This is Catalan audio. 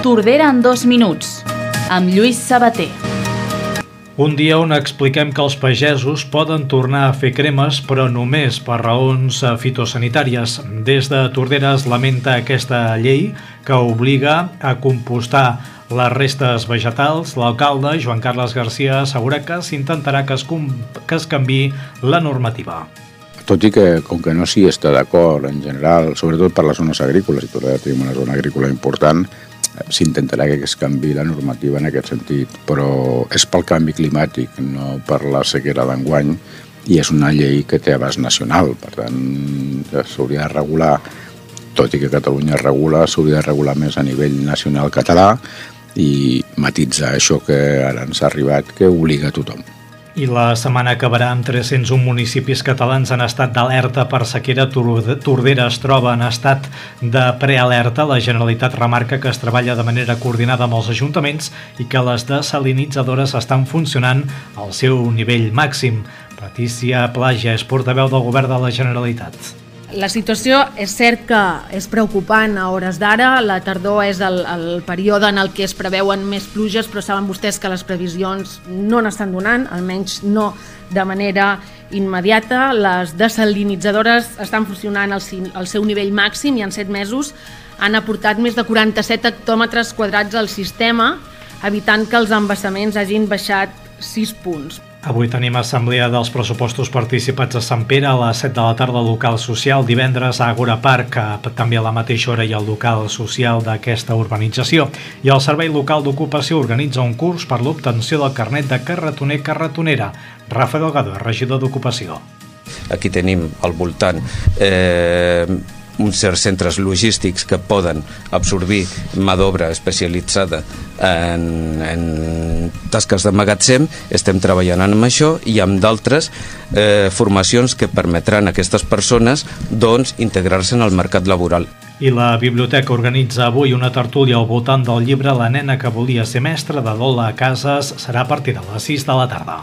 Tordera en dos minuts, amb Lluís Sabater. Un dia on expliquem que els pagesos poden tornar a fer cremes, però només per raons eh, fitosanitàries. Des de Tordera es lamenta aquesta llei que obliga a compostar les restes vegetals. L'alcalde, Joan Carles Garcia, assegura que s'intentarà que, es que es canvi la normativa tot i que, com que no s'hi està d'acord en general, sobretot per les zones agrícoles, i Tordera tenim una zona agrícola important, s'intentarà que es canvi la normativa en aquest sentit, però és pel canvi climàtic, no per la sequera d'enguany, i és una llei que té abast nacional, per tant s'hauria de regular, tot i que Catalunya regula, s'hauria de regular més a nivell nacional català i matitzar això que ara ens ha arribat, que obliga a tothom. I la setmana acabarà amb 301 municipis catalans en estat d'alerta per sequera. Tordera es troba en estat de prealerta. La Generalitat remarca que es treballa de manera coordinada amb els ajuntaments i que les desalinitzadores estan funcionant al seu nivell màxim. Patricia Plaja és portaveu del govern de la Generalitat. La situació és cert que és preocupant a hores d'ara, la tardor és el, el període en el que es preveuen més pluges, però saben vostès que les previsions no n'estan donant, almenys no de manera immediata. Les desalinitzadores estan funcionant al, al seu nivell màxim i en 7 mesos han aportat més de 47 hectòmetres quadrats al sistema, evitant que els embassaments hagin baixat 6 punts. Avui tenim assemblea dels pressupostos participats a Sant Pere a les 7 de la tarda al local social, divendres a Agora Park, també a la mateixa hora i al local social d'aquesta urbanització. I el Servei Local d'Ocupació organitza un curs per l'obtenció del carnet de carretoner-carretonera. Rafa Delgado, regidor d'Ocupació. Aquí tenim al voltant eh, uns certs centres logístics que poden absorbir mà d'obra especialitzada en, en tasques de magatzem, estem treballant amb això i amb d'altres eh, formacions que permetran a aquestes persones doncs, integrar-se en el mercat laboral. I la biblioteca organitza avui una tertúlia al voltant del llibre La nena que volia ser mestra de Lola Casas serà a partir de les 6 de la tarda.